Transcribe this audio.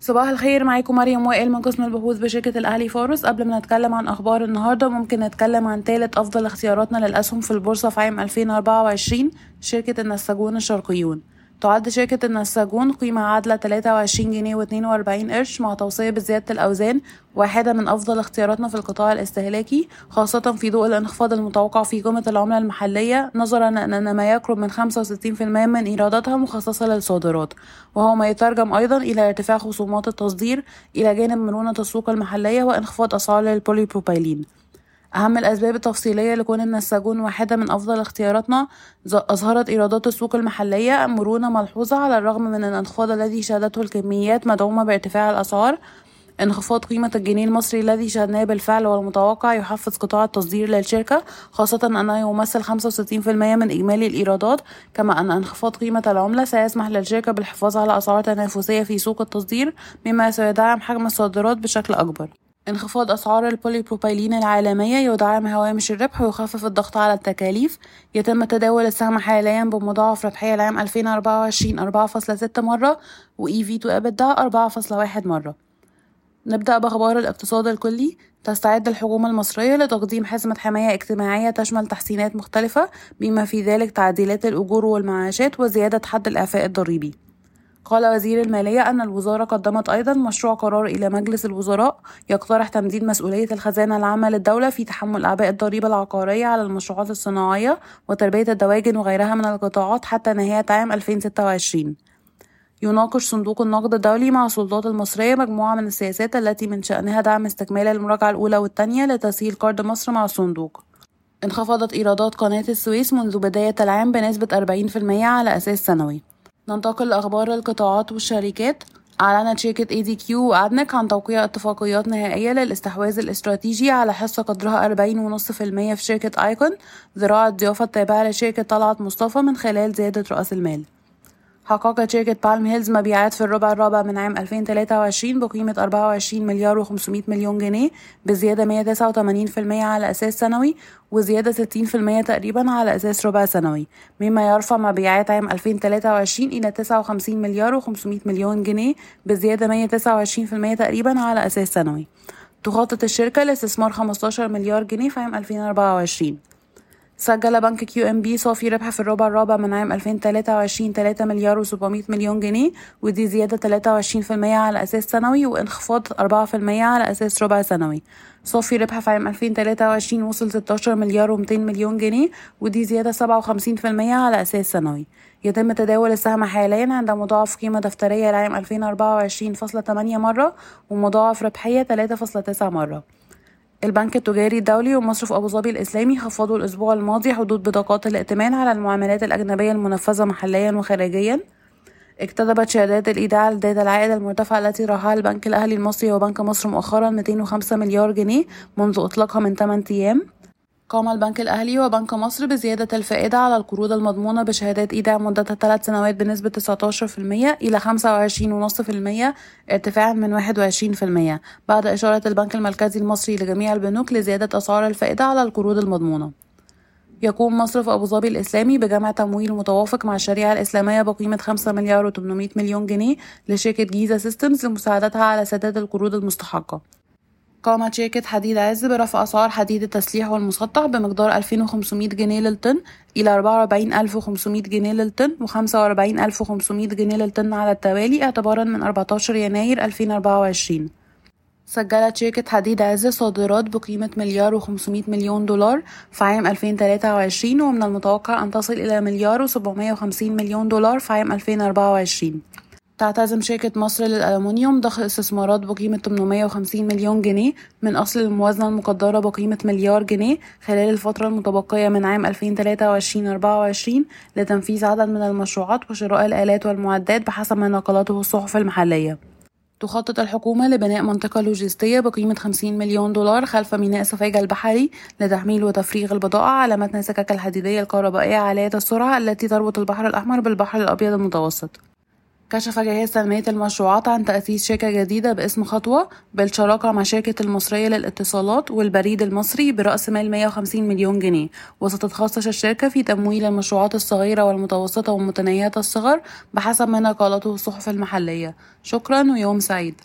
صباح الخير معاكم مريم وائل من قسم البحوث بشركة الأهلي فارس قبل ما نتكلم عن أخبار النهاردة ممكن نتكلم عن ثالث أفضل اختياراتنا للأسهم في البورصة في عام 2024 شركة النساجون الشرقيون. تعد شركة النساجون قيمة عادلة 23 جنيه و42 قرش مع توصية بزيادة الأوزان واحدة من أفضل اختياراتنا في القطاع الاستهلاكي خاصة في ضوء الانخفاض المتوقع في قيمة العملة المحلية. نظرا أن ما يقرب من 65% من إيراداتها مخصصة للصادرات وهو ما يترجم أيضا إلى ارتفاع خصومات التصدير إلى جانب مرونة السوق المحلية وانخفاض أسعار البوليبروبيلين. أهم الأسباب التفصيلية لكون النساجون واحدة من أفضل اختياراتنا أظهرت إيرادات السوق المحلية مرونة ملحوظة على الرغم من الانخفاض الذي شهدته الكميات مدعومة بارتفاع الأسعار. انخفاض قيمة الجنيه المصري الذي شهدناه بالفعل والمتوقع يحفز قطاع التصدير للشركة خاصة أنه يمثل 65% من إجمالي الإيرادات. كما أن انخفاض قيمة العملة سيسمح للشركة بالحفاظ على أسعار تنافسية في سوق التصدير مما سيدعم حجم الصادرات بشكل أكبر. انخفاض أسعار البوليبروبيلين العالمية يدعم هوامش الربح ويخفف الضغط على التكاليف. يتم تداول السهم حاليا بمضاعف ربحية العام 2024 4.6 مرة و EV to EBITDA 4.1 مرة. نبدأ بأخبار الاقتصاد الكلي. تستعد الحكومة المصرية لتقديم حزمة حماية اجتماعية تشمل تحسينات مختلفة بما في ذلك تعديلات الأجور والمعاشات وزيادة حد الإعفاء الضريبي. قال وزير المالية أن الوزارة قدمت أيضا مشروع قرار إلى مجلس الوزراء يقترح تمديد مسؤولية الخزانة العامة للدولة في تحمل أعباء الضريبة العقارية على المشروعات الصناعية وتربية الدواجن وغيرها من القطاعات حتى نهاية عام 2026 يناقش صندوق النقد الدولي مع السلطات المصرية مجموعة من السياسات التي من شأنها دعم استكمال المراجعة الأولى والثانية لتسهيل قرض مصر مع الصندوق. انخفضت إيرادات قناة السويس منذ بداية العام بنسبة 40% على أساس سنوي. ننتقل لأخبار القطاعات والشركات. أعلنت شركة ADQ و ADNEC عن توقيع اتفاقيات نهائية للاستحواذ الاستراتيجي على حصة قدرها 40.5% في شركة Icon ذراع الضيافة التابعة لشركة طلعت مصطفى من خلال زيادة رأس المال. حققت شركة بالم هيلز مبيعات في الربع الرابع من عام 2023 بقيمة 24 مليار و500 مليون جنيه بزيادة 189% على أساس سنوي وزيادة 60% تقريبا على أساس ربع سنوي. مما يرفع مبيعات عام 2023 إلى 59 مليار و500 مليون جنيه بزيادة 129% تقريبا على أساس سنوي. تخطط الشركة لاستثمار 15 مليار جنيه في عام 2024 سجل بنك QNB صافي ربح في الربع الرابع من عام 2023 3 مليار و700 مليون جنيه ودي زيادة 23% على أساس سنوي وإنخفاض 4% على أساس ربع سنوي. صافي ربح في عام 2023 وصل 16 مليار و200 مليون جنيه ودي زيادة 57% على أساس سنوي. يتم تداول السهم حاليا عند مضاعف قيمة دفترية لعام 2024.8 مرة ومضاعف ربحية 3.9 مرة. البنك التجاري الدولي ومصرف أبو ظبي الإسلامي خفضوا الأسبوع الماضي حدود بطاقات الائتمان على المعاملات الأجنبية المنفذة محليا وخارجيا. اكتسبت شهادات الإيداع لذات العائد المرتفع التي راحها البنك الأهلي المصري وبنك مصر مؤخرا 205 مليار جنيه منذ إطلاقها من 8 أيام. قام البنك الأهلي وبنك مصر بزيادة الفائدة على القروض المضمونة بشهادات إيداع مدتها ثلاث سنوات بنسبة 19% إلى 25.5% ارتفاعا من 21% بعد إشارة البنك المركزي المصري لجميع البنوك لزيادة أسعار الفائدة على القروض المضمونة. يقوم مصرف أبو ظبي الإسلامي بجمع تمويل متوافق مع الشريعة الإسلامية بقيمة 5 مليار و800 مليون جنيه لشركة جيزة سيستمز لمساعدتها على سداد القروض المستحقة. قامت شركة حديد عز برفع أسعار حديد التسليح والمسطح بمقدار 2500 جنيه للطن إلى 44500 جنيه للطن و 45500 جنيه للطن على التوالي اعتبارا من 14 يناير 2024 سجلت شركة حديد عز صادرات بقيمة مليار و500 مليون دولار في عام 2023 ومن المتوقع أن تصل إلى مليار و750 مليون دولار في عام 2024 تعتزم شركة مصر للألمنيوم ضخ استثمارات بقيمة 850 مليون جنيه من أصل الموازنة المقدرة بقيمة مليار جنيه خلال الفترة المتبقية من عام 2023-24 لتنفيذ عدد من المشروعات وشراء الآلات والمعدات بحسب ما نقلته الصحف المحلية. تخطط الحكومة لبناء منطقة لوجستية بقيمة 50 مليون دولار خلف ميناء سفاجة البحري لتحميل وتفريغ البضائع على متن السكك الحديدية الكهربائية عالية السرعة التي تربط البحر الأحمر بالبحر الأبيض المتوسط. كشف جهاز تنمية المشروعات عن تأسيس شركة جديدة باسم خطوة بالشراكة مع شركة المصرية للاتصالات والبريد المصري برأس مال 150 مليون جنيه. وستتخصص الشركة في تمويل المشروعات الصغيرة والمتوسطة ومتناهية الصغر بحسب ما نقلته الصحف المحلية. شكرا ويوم سعيد.